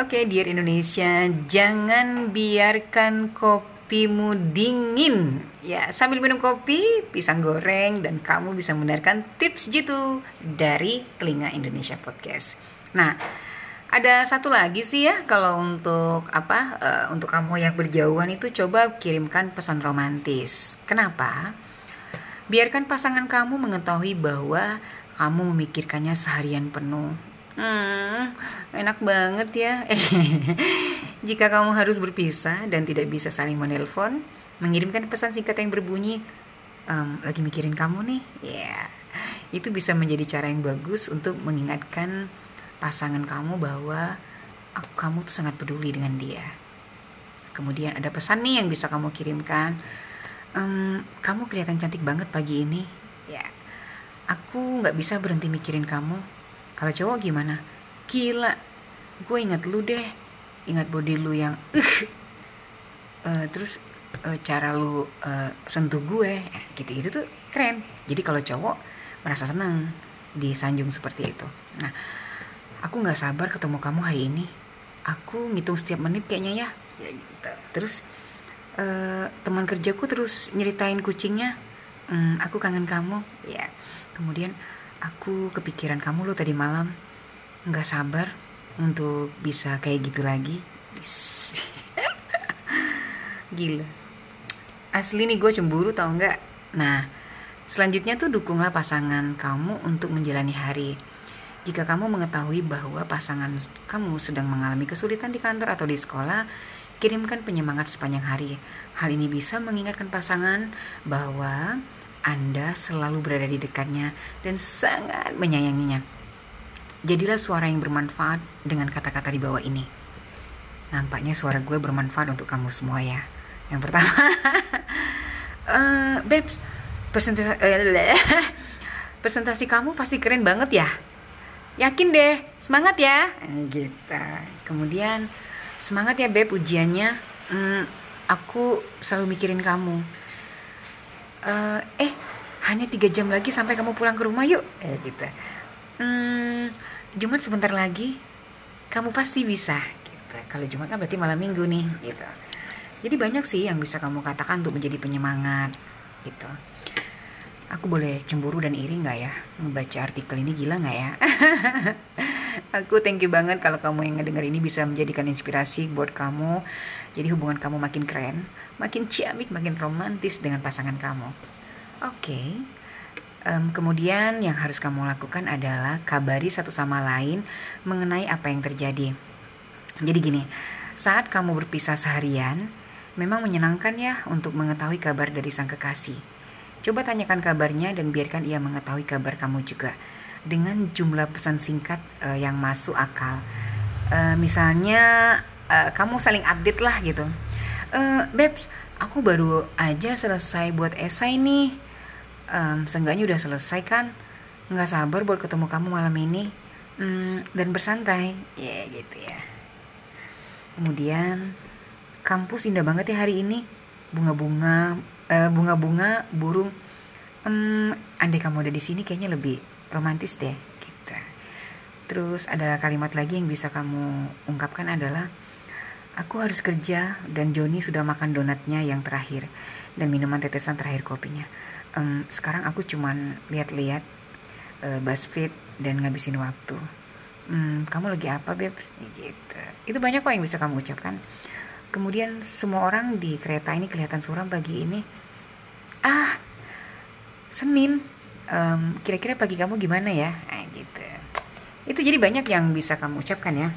Oke, dear Indonesia, jangan biarkan kopimu dingin. Ya, sambil minum kopi, pisang goreng, dan kamu bisa mendengarkan tips jitu dari Telinga Indonesia Podcast. Nah, ada satu lagi sih ya, kalau untuk apa, uh, untuk kamu yang berjauhan itu coba kirimkan pesan romantis. Kenapa? Biarkan pasangan kamu mengetahui bahwa kamu memikirkannya seharian penuh Hmm, enak banget ya. Jika kamu harus berpisah dan tidak bisa saling menelpon, mengirimkan pesan singkat yang berbunyi, ehm, lagi mikirin kamu nih, ya, yeah. itu bisa menjadi cara yang bagus untuk mengingatkan pasangan kamu bahwa aku, kamu tuh sangat peduli dengan dia. Kemudian ada pesan nih yang bisa kamu kirimkan, ehm, kamu kelihatan cantik banget pagi ini, ya. Aku nggak bisa berhenti mikirin kamu kalau cowok gimana? Gila, gue inget lu deh, ingat body lu yang uh, terus uh, cara lu uh, sentuh gue, gitu-gitu tuh keren. Jadi kalau cowok merasa senang disanjung seperti itu. Nah, aku nggak sabar ketemu kamu hari ini. Aku ngitung setiap menit kayaknya ya. ya gitu. Terus uh, teman kerjaku terus nyeritain kucingnya. Hmm, aku kangen kamu. Ya. Kemudian Aku kepikiran kamu lo tadi malam. Nggak sabar untuk bisa kayak gitu lagi. Gila. Asli nih gue cemburu tau nggak? Nah, selanjutnya tuh dukunglah pasangan kamu untuk menjalani hari. Jika kamu mengetahui bahwa pasangan kamu sedang mengalami kesulitan di kantor atau di sekolah, kirimkan penyemangat sepanjang hari. Hal ini bisa mengingatkan pasangan bahwa anda selalu berada di dekatnya dan sangat menyayanginya. Jadilah suara yang bermanfaat dengan kata-kata di bawah ini. Nampaknya suara gue bermanfaat untuk kamu semua ya. Yang pertama, uh, Babes, presentasi, uh, presentasi kamu pasti keren banget ya. Yakin deh, semangat ya. Gitu. Kemudian, semangat ya Beb ujiannya. Hmm, aku selalu mikirin kamu uh, eh hanya tiga jam lagi sampai kamu pulang ke rumah yuk. Eh gitu. Hmm, Jumat sebentar lagi kamu pasti bisa gitu. Kalau Jumat kan berarti malam minggu nih gitu. Jadi banyak sih yang bisa kamu katakan untuk menjadi penyemangat gitu. Aku boleh cemburu dan iri nggak ya? Ngebaca artikel ini gila nggak ya? Aku thank you banget kalau kamu yang ngedenger ini bisa menjadikan inspirasi buat kamu jadi hubungan kamu makin keren, makin ciamik, makin romantis dengan pasangan kamu. Oke. Okay. Um, kemudian yang harus kamu lakukan adalah kabari satu sama lain mengenai apa yang terjadi. Jadi gini, saat kamu berpisah seharian, memang menyenangkan ya untuk mengetahui kabar dari sang kekasih. Coba tanyakan kabarnya dan biarkan ia mengetahui kabar kamu juga dengan jumlah pesan singkat uh, yang masuk akal. Uh, misalnya uh, kamu saling update lah gitu. Uh, babes aku baru aja selesai buat esai nih. Um, seenggaknya udah selesai kan? Nggak sabar buat ketemu kamu malam ini. Um, dan bersantai. Ya yeah, gitu ya. Kemudian kampus indah banget ya hari ini. Bunga-bunga uh, bunga-bunga burung. Um, andai kamu ada di sini kayaknya lebih romantis deh gitu. Terus ada kalimat lagi yang bisa kamu ungkapkan adalah Aku harus kerja dan Joni sudah makan donatnya yang terakhir dan minuman tetesan terakhir kopinya. Um, sekarang aku cuman lihat-lihat uh, BuzzFeed dan ngabisin waktu. Um, kamu lagi apa, Beb? Gitu. Itu banyak kok yang bisa kamu ucapkan. Kemudian semua orang di kereta ini kelihatan suram pagi ini. Ah, Senin. Um, kira-kira pagi kamu gimana ya? Nah, gitu. Itu jadi banyak yang bisa kamu ucapkan ya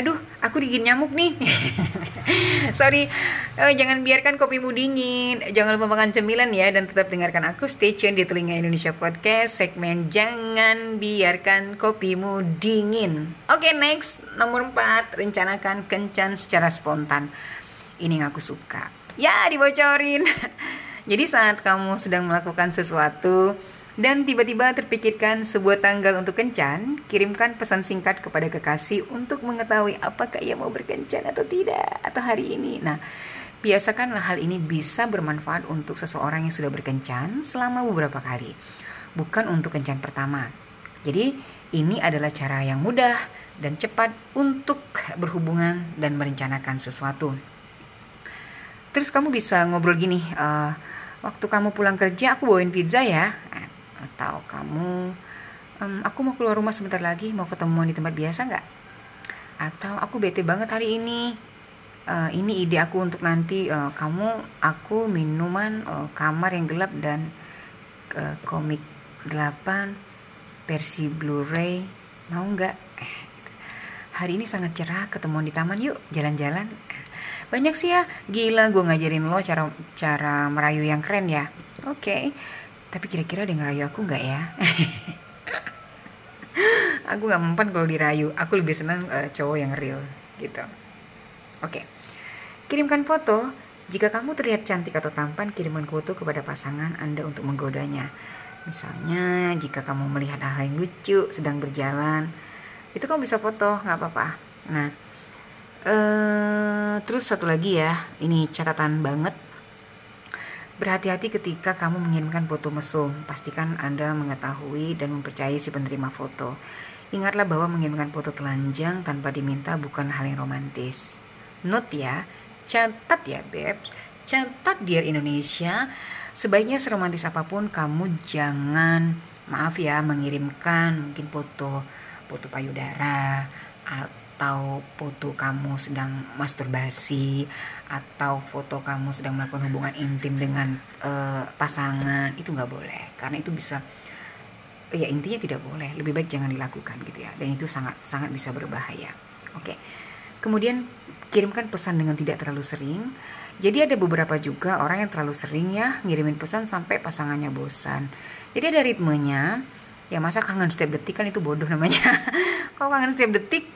aduh aku digigit nyamuk nih. Sorry. Uh, jangan biarkan kopimu dingin. Jangan lupa makan cemilan ya dan tetap dengarkan aku. Stay tune di telinga Indonesia Podcast segmen jangan biarkan kopimu dingin. Oke okay, next. Nomor 4 rencanakan kencan secara spontan. Ini yang aku suka. Ya dibocorin. Jadi saat kamu sedang melakukan sesuatu dan tiba-tiba terpikirkan sebuah tanggal untuk kencan, kirimkan pesan singkat kepada kekasih untuk mengetahui apakah ia mau berkencan atau tidak atau hari ini. Nah, biasakanlah hal ini bisa bermanfaat untuk seseorang yang sudah berkencan selama beberapa kali, bukan untuk kencan pertama. Jadi, Ini adalah cara yang mudah dan cepat untuk berhubungan dan merencanakan sesuatu. Terus kamu bisa ngobrol gini, uh, waktu kamu pulang kerja aku bawain pizza ya, atau kamu, um, aku mau keluar rumah sebentar lagi, mau ketemuan di tempat biasa nggak? Atau aku bete banget hari ini, uh, ini ide aku untuk nanti uh, kamu, aku minuman, uh, kamar yang gelap dan uh, komik 8 versi Blu-ray mau nggak eh, gitu. hari ini sangat cerah ketemuan di taman yuk jalan-jalan banyak sih ya gila gue ngajarin lo cara cara merayu yang keren ya oke okay. Tapi kira-kira dia ngerayu aku nggak ya aku nggak mempan kalau dirayu aku lebih senang uh, cowok yang real gitu oke okay. kirimkan foto jika kamu terlihat cantik atau tampan kirimkan foto kepada pasangan anda untuk menggodanya Misalnya jika kamu melihat hal yang lucu sedang berjalan, itu kamu bisa foto, nggak apa-apa. Nah, eh, terus satu lagi ya, ini catatan banget. Berhati-hati ketika kamu mengirimkan foto mesum. Pastikan Anda mengetahui dan mempercayai si penerima foto. Ingatlah bahwa mengirimkan foto telanjang tanpa diminta bukan hal yang romantis. Note ya, catat ya, Bebs. Catat Dear Indonesia, sebaiknya seromantis apa pun kamu jangan maaf ya mengirimkan mungkin foto foto payudara atau foto kamu sedang masturbasi atau foto kamu sedang melakukan hubungan intim dengan uh, pasangan itu nggak boleh karena itu bisa ya intinya tidak boleh lebih baik jangan dilakukan gitu ya dan itu sangat sangat bisa berbahaya oke kemudian kirimkan pesan dengan tidak terlalu sering jadi ada beberapa juga orang yang terlalu sering ya ngirimin pesan sampai pasangannya bosan. Jadi ada ritmenya. Ya masa kangen setiap detik kan itu bodoh namanya. Kalau kangen setiap detik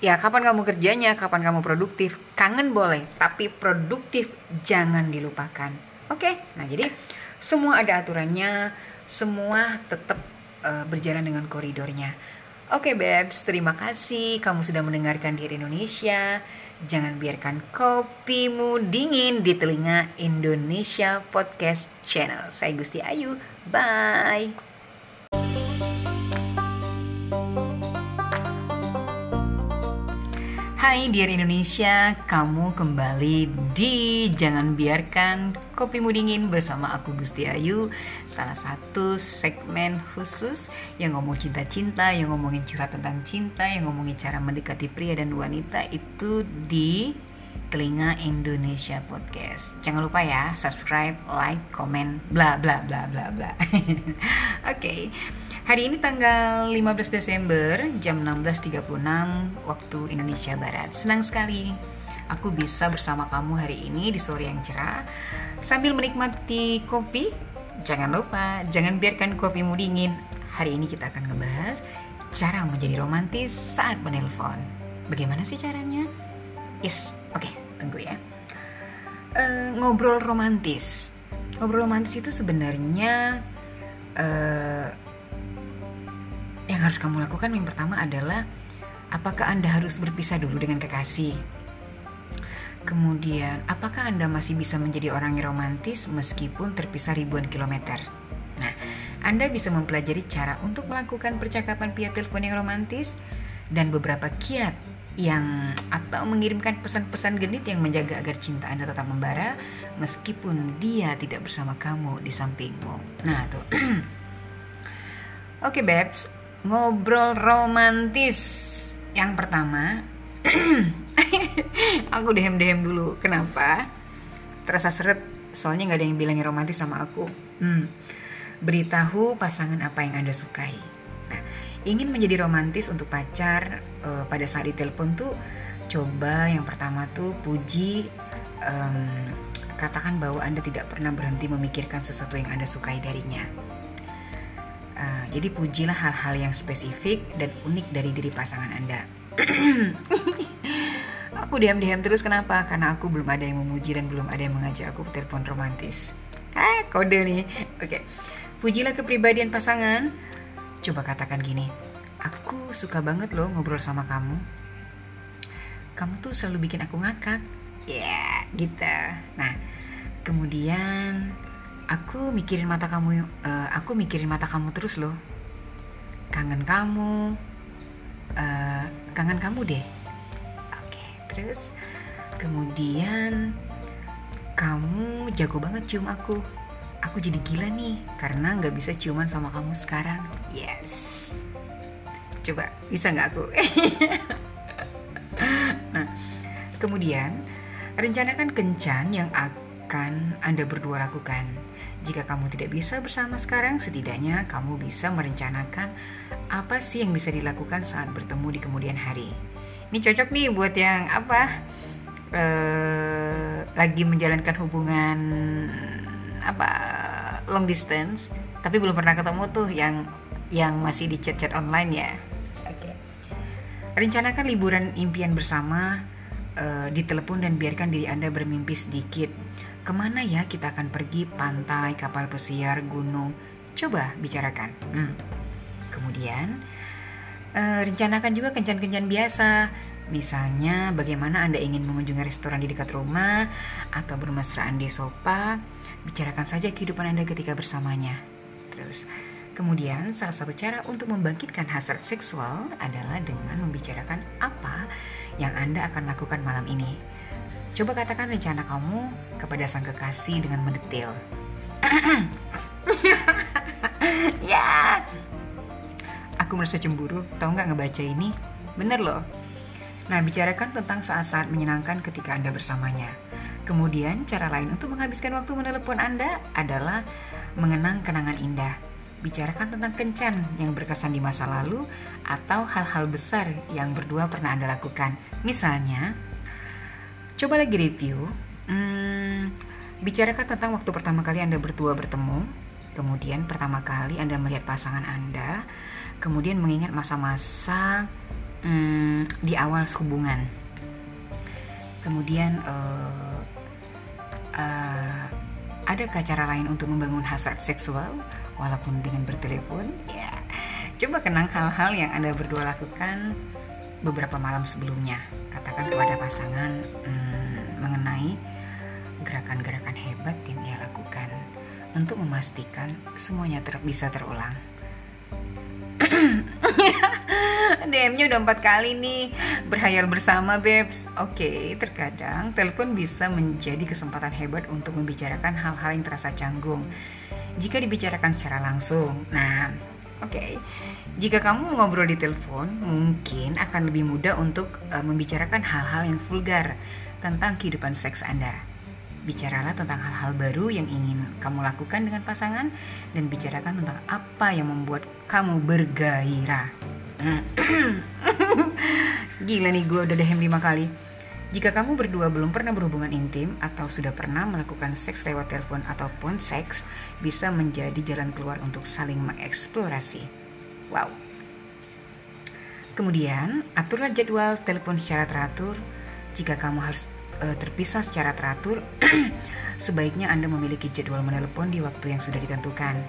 ya kapan kamu kerjanya, kapan kamu produktif. Kangen boleh, tapi produktif jangan dilupakan. Oke. Nah, jadi semua ada aturannya, semua tetap uh, berjalan dengan koridornya. Oke, Babes, terima kasih kamu sudah mendengarkan Diri Indonesia. Jangan biarkan kopimu dingin di telinga Indonesia Podcast Channel. Saya Gusti Ayu. Bye. Hai Dear Indonesia, kamu kembali di Jangan Biarkan Kopimu Dingin bersama aku Gusti Ayu. Salah satu segmen khusus yang ngomong cinta-cinta, yang ngomongin curhat tentang cinta Yang ngomongin cara mendekati pria dan wanita itu di telinga Indonesia Podcast. Jangan lupa ya, subscribe, like, komen, bla bla bla bla bla. Oke okay. Hari ini tanggal 15 Desember jam 16.36 waktu Indonesia Barat. Senang sekali aku bisa bersama kamu hari ini di sore yang cerah sambil menikmati kopi. Jangan lupa, jangan biarkan kopimu dingin. Hari ini kita akan ngebahas cara menjadi romantis saat menelpon. Bagaimana sih caranya? Yes, oke, okay, tunggu ya. Uh, ngobrol romantis. Ngobrol romantis itu sebenarnya uh, yang harus kamu lakukan yang pertama adalah apakah Anda harus berpisah dulu dengan kekasih? Kemudian, apakah Anda masih bisa menjadi orang yang romantis meskipun terpisah ribuan kilometer? Nah, Anda bisa mempelajari cara untuk melakukan percakapan via telepon yang romantis dan beberapa kiat yang atau mengirimkan pesan-pesan genit yang menjaga agar cinta Anda tetap membara meskipun dia tidak bersama kamu di sampingmu. Nah, tuh. Oke, okay, Babes, ngobrol romantis. Yang pertama aku dehem dehem dulu. Kenapa? Terasa seret. Soalnya nggak ada yang bilang romantis sama aku. Hmm. beritahu pasangan apa yang anda sukai. Nah ingin menjadi romantis untuk pacar uh, pada saat ditelepon tuh coba yang pertama tuh puji um, katakan bahwa anda tidak pernah berhenti memikirkan sesuatu yang anda sukai darinya Uh, jadi pujilah hal-hal yang spesifik dan unik dari diri pasangan Anda. aku diam-diam terus kenapa? Karena aku belum ada yang memuji dan belum ada yang mengajak aku telepon romantis. Ah, kode nih. Oke. Okay. Pujilah kepribadian pasangan. Coba katakan gini. Aku suka banget loh ngobrol sama kamu. Kamu tuh selalu bikin aku ngakak. Ya, yeah, gitu. Nah, kemudian aku mikirin mata kamu uh, aku mikirin mata kamu terus loh kangen kamu, uh, kangen kamu deh. Oke, terus kemudian kamu jago banget cium aku. Aku jadi gila nih karena nggak bisa ciuman sama kamu sekarang. Yes. Coba bisa nggak aku? nah, kemudian rencanakan kencan yang akan Anda berdua lakukan. Jika kamu tidak bisa bersama sekarang, setidaknya kamu bisa merencanakan apa sih yang bisa dilakukan saat bertemu di kemudian hari. Ini cocok nih buat yang apa? uh, lagi menjalankan hubungan apa long distance tapi belum pernah ketemu tuh yang yang masih di chat-chat online ya. Oke. Okay. Rencanakan liburan impian bersama uh, di telepon dan biarkan diri Anda bermimpi sedikit. Ke mana ya kita akan pergi? Pantai, kapal pesiar, gunung. Coba bicarakan. Hmm. Kemudian uh, rencanakan juga kencan-kencan biasa Misalnya, bagaimana Anda ingin mengunjungi restoran di dekat rumah atau bermesraan di sofa, bicarakan saja kehidupan Anda ketika bersamanya. Terus, kemudian salah satu cara untuk membangkitkan hasrat seksual adalah dengan membicarakan apa yang Anda akan lakukan malam ini. Coba katakan rencana kamu kepada sang kekasih dengan mendetail. ya, aku merasa cemburu. Tahu nggak ngebaca ini? Bener loh, Nah, bicarakan tentang saat-saat menyenangkan ketika Anda bersamanya. Kemudian, cara lain untuk menghabiskan waktu menelepon Anda adalah mengenang kenangan indah. Bicarakan tentang kencan yang berkesan di masa lalu atau hal-hal besar yang berdua pernah Anda lakukan. Misalnya, coba lagi review. Hmm, bicarakan tentang waktu pertama kali Anda berdua bertemu, kemudian pertama kali Anda melihat pasangan Anda, kemudian mengingat masa-masa hmm, di awal hubungan. Kemudian uh, uh, adakah cara lain untuk membangun hasrat seksual walaupun dengan bertelepon? Ya, coba kenang hal-hal yang anda berdua lakukan beberapa malam sebelumnya. Katakan kepada pasangan hmm, mengenai gerakan-gerakan hebat yang ia lakukan untuk memastikan semuanya ter bisa terulang. DM-nya udah empat kali nih berhayal bersama Babes. Oke, okay, terkadang telepon bisa menjadi kesempatan hebat untuk membicarakan hal-hal yang terasa canggung. Jika dibicarakan secara langsung, nah Oke, okay. jika kamu ngobrol di telepon, mungkin akan lebih mudah untuk uh, membicarakan hal-hal yang vulgar tentang kehidupan seks Anda. Bicaralah tentang hal-hal baru yang ingin kamu lakukan dengan pasangan dan bicarakan tentang apa yang membuat kamu bergairah. Gila nih gue udah DM 5 kali. Jika kamu berdua belum pernah berhubungan intim atau sudah pernah melakukan seks lewat telepon ataupun seks, bisa menjadi jalan keluar untuk saling mengeksplorasi. Wow. Kemudian, aturlah jadwal telepon secara teratur. Jika kamu harus uh, terpisah secara teratur, sebaiknya Anda memiliki jadwal menelepon di waktu yang sudah ditentukan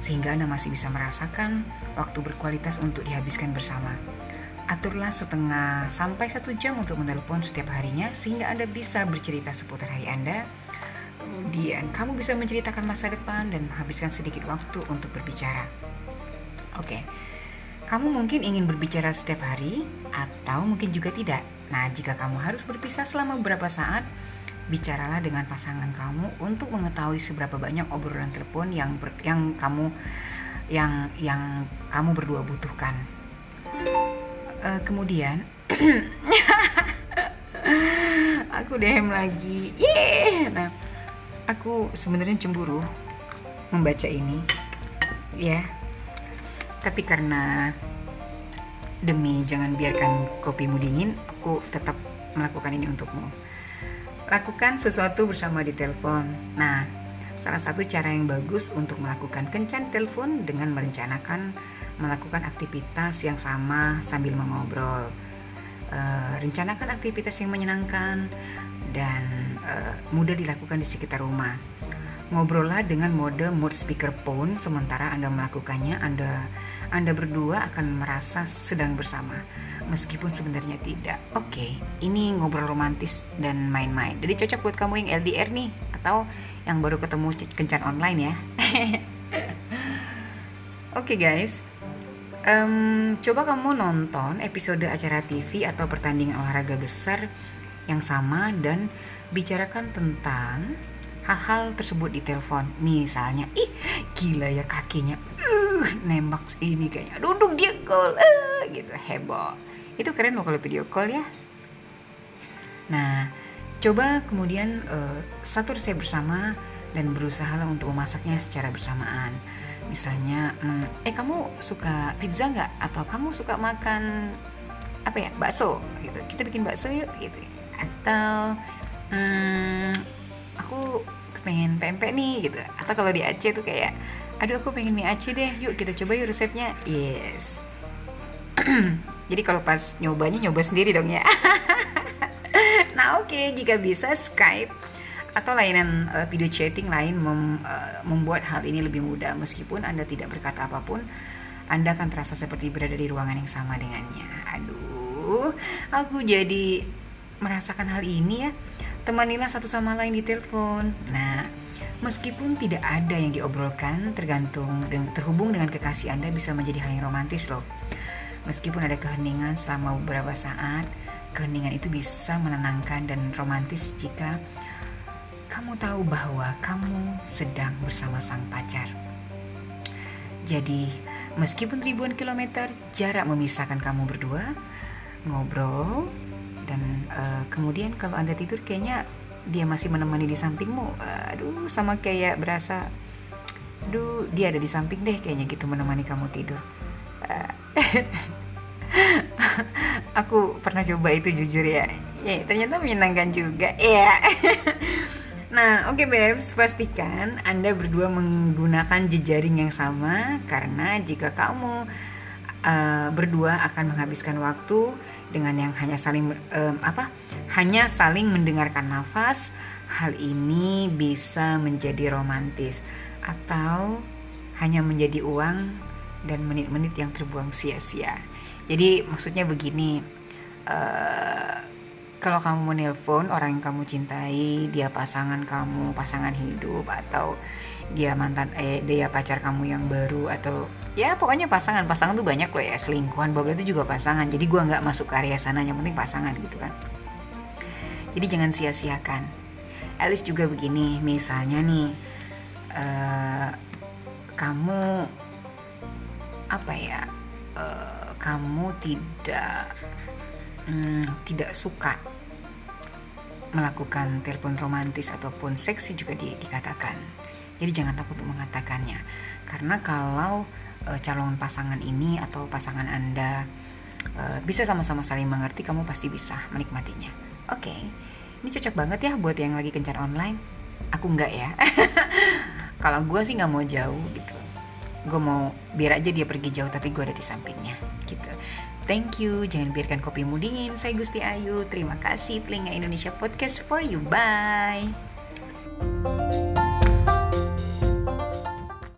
sehingga Anda masih bisa merasakan waktu berkualitas untuk dihabiskan bersama. Aturlah setengah sampai satu jam untuk menelpon setiap harinya sehingga Anda bisa bercerita seputar hari Anda. Kemudian kamu bisa menceritakan masa depan dan menghabiskan sedikit waktu untuk berbicara. Oke, kamu mungkin ingin berbicara setiap hari atau mungkin juga tidak. Nah, jika kamu harus berpisah selama beberapa saat, bicaralah dengan pasangan kamu untuk mengetahui seberapa banyak obrolan telepon yang ber, yang kamu yang yang kamu berdua butuhkan. Uh, kemudian aku DM lagi. Yeah. Nah, aku sebenarnya cemburu membaca ini. Ya. Yeah. Tapi karena demi jangan biarkan kopimu dingin, aku tetap melakukan ini untukmu lakukan sesuatu bersama di telepon. Nah, salah satu cara yang bagus untuk melakukan kencan telepon dengan merencanakan melakukan aktivitas yang sama sambil mengobrol. Uh, rencanakan aktivitas yang menyenangkan dan uh, mudah dilakukan di sekitar rumah. Ngobrollah dengan mode mode speakerphone sementara Anda melakukannya, Anda Anda berdua akan merasa sedang bersama meskipun sebenarnya tidak. Oke, okay, ini ngobrol romantis dan main-main. Jadi cocok buat kamu yang LDR nih atau yang baru ketemu kencan online ya. Oke okay, guys, um, coba kamu nonton episode acara TV atau pertandingan olahraga besar yang sama dan bicarakan tentang hal-hal tersebut di telepon misalnya ih gila ya kakinya. Uh, nembak ini kayaknya. Duduk dia gol. Uh, gitu. Heboh. Itu keren loh kalau video call ya. Nah coba kemudian uh, satu resep bersama dan berusaha untuk memasaknya secara bersamaan. Misalnya hmm, eh kamu suka pizza nggak? Atau kamu suka makan apa ya bakso? Gitu. Kita bikin bakso yuk gitu. Atau hmm, aku pengen pempek nih gitu. Atau kalau di Aceh tuh kayak aduh aku pengen mie Aceh deh yuk kita coba yuk resepnya. Yes. Jadi kalau pas nyobanya nyoba sendiri dong ya. Nah oke okay, jika bisa Skype atau layanan uh, video chatting lain mem, uh, membuat hal ini lebih mudah. Meskipun Anda tidak berkata apa pun Anda akan terasa seperti berada di ruangan yang sama dengannya. Aduh aku jadi merasakan hal ini ya temanilah satu sama lain di telepon nah meskipun tidak ada yang diobrolkan tergantung terhubung dengan kekasih Anda bisa menjadi hal yang romantis loh meskipun ada keheningan selama beberapa saat keheningan itu bisa menenangkan dan romantis jika kamu tahu bahwa kamu sedang bersama sang pacar. Jadi, meskipun ribuan kilometer jarak memisahkan kamu berdua, ngobrol, dan uh, kemudian kalau Anda tidur kayaknya dia masih menemani di sampingmu. aduh, sama kayak berasa, aduh, dia ada di samping deh kayaknya gitu menemani kamu tidur. Uh, aku pernah coba itu jujur ya. Ya, ternyata menyenangkan juga. Ya. Nah, oke okay, Babes, pastikan Anda berdua menggunakan jejaring yang sama karena jika kamu uh, berdua akan menghabiskan waktu dengan yang hanya saling um, apa? Hanya saling mendengarkan nafas, hal ini bisa menjadi romantis atau hanya menjadi uang dan menit-menit yang terbuang sia-sia. Jadi maksudnya begini, uh, kalau kamu menelpon orang yang kamu cintai, dia pasangan kamu, pasangan hidup atau dia mantan eh dia pacar kamu yang baru atau ya pokoknya pasangan. Pasangan tuh banyak loh ya selingkuhan bobel itu juga pasangan. Jadi gua nggak masuk ke area sana yang penting pasangan gitu kan. Jadi jangan sia-siakan. Alice juga begini misalnya nih uh, kamu apa ya uh, kamu tidak hmm, tidak suka melakukan telepon romantis ataupun seksi juga di, dikatakan. Jadi jangan takut untuk mengatakannya. Karena kalau e, calon pasangan ini atau pasangan Anda e, bisa sama-sama saling mengerti, kamu pasti bisa menikmatinya. Oke. Okay. Ini cocok banget ya buat yang lagi kencan online. Aku enggak ya. kalau gue sih nggak mau jauh gitu. Gue mau biar aja dia pergi jauh tapi gue ada di sampingnya gitu. Thank you, jangan biarkan kopimu dingin. Saya Gusti Ayu, terima kasih Telinga Indonesia Podcast for you. Bye!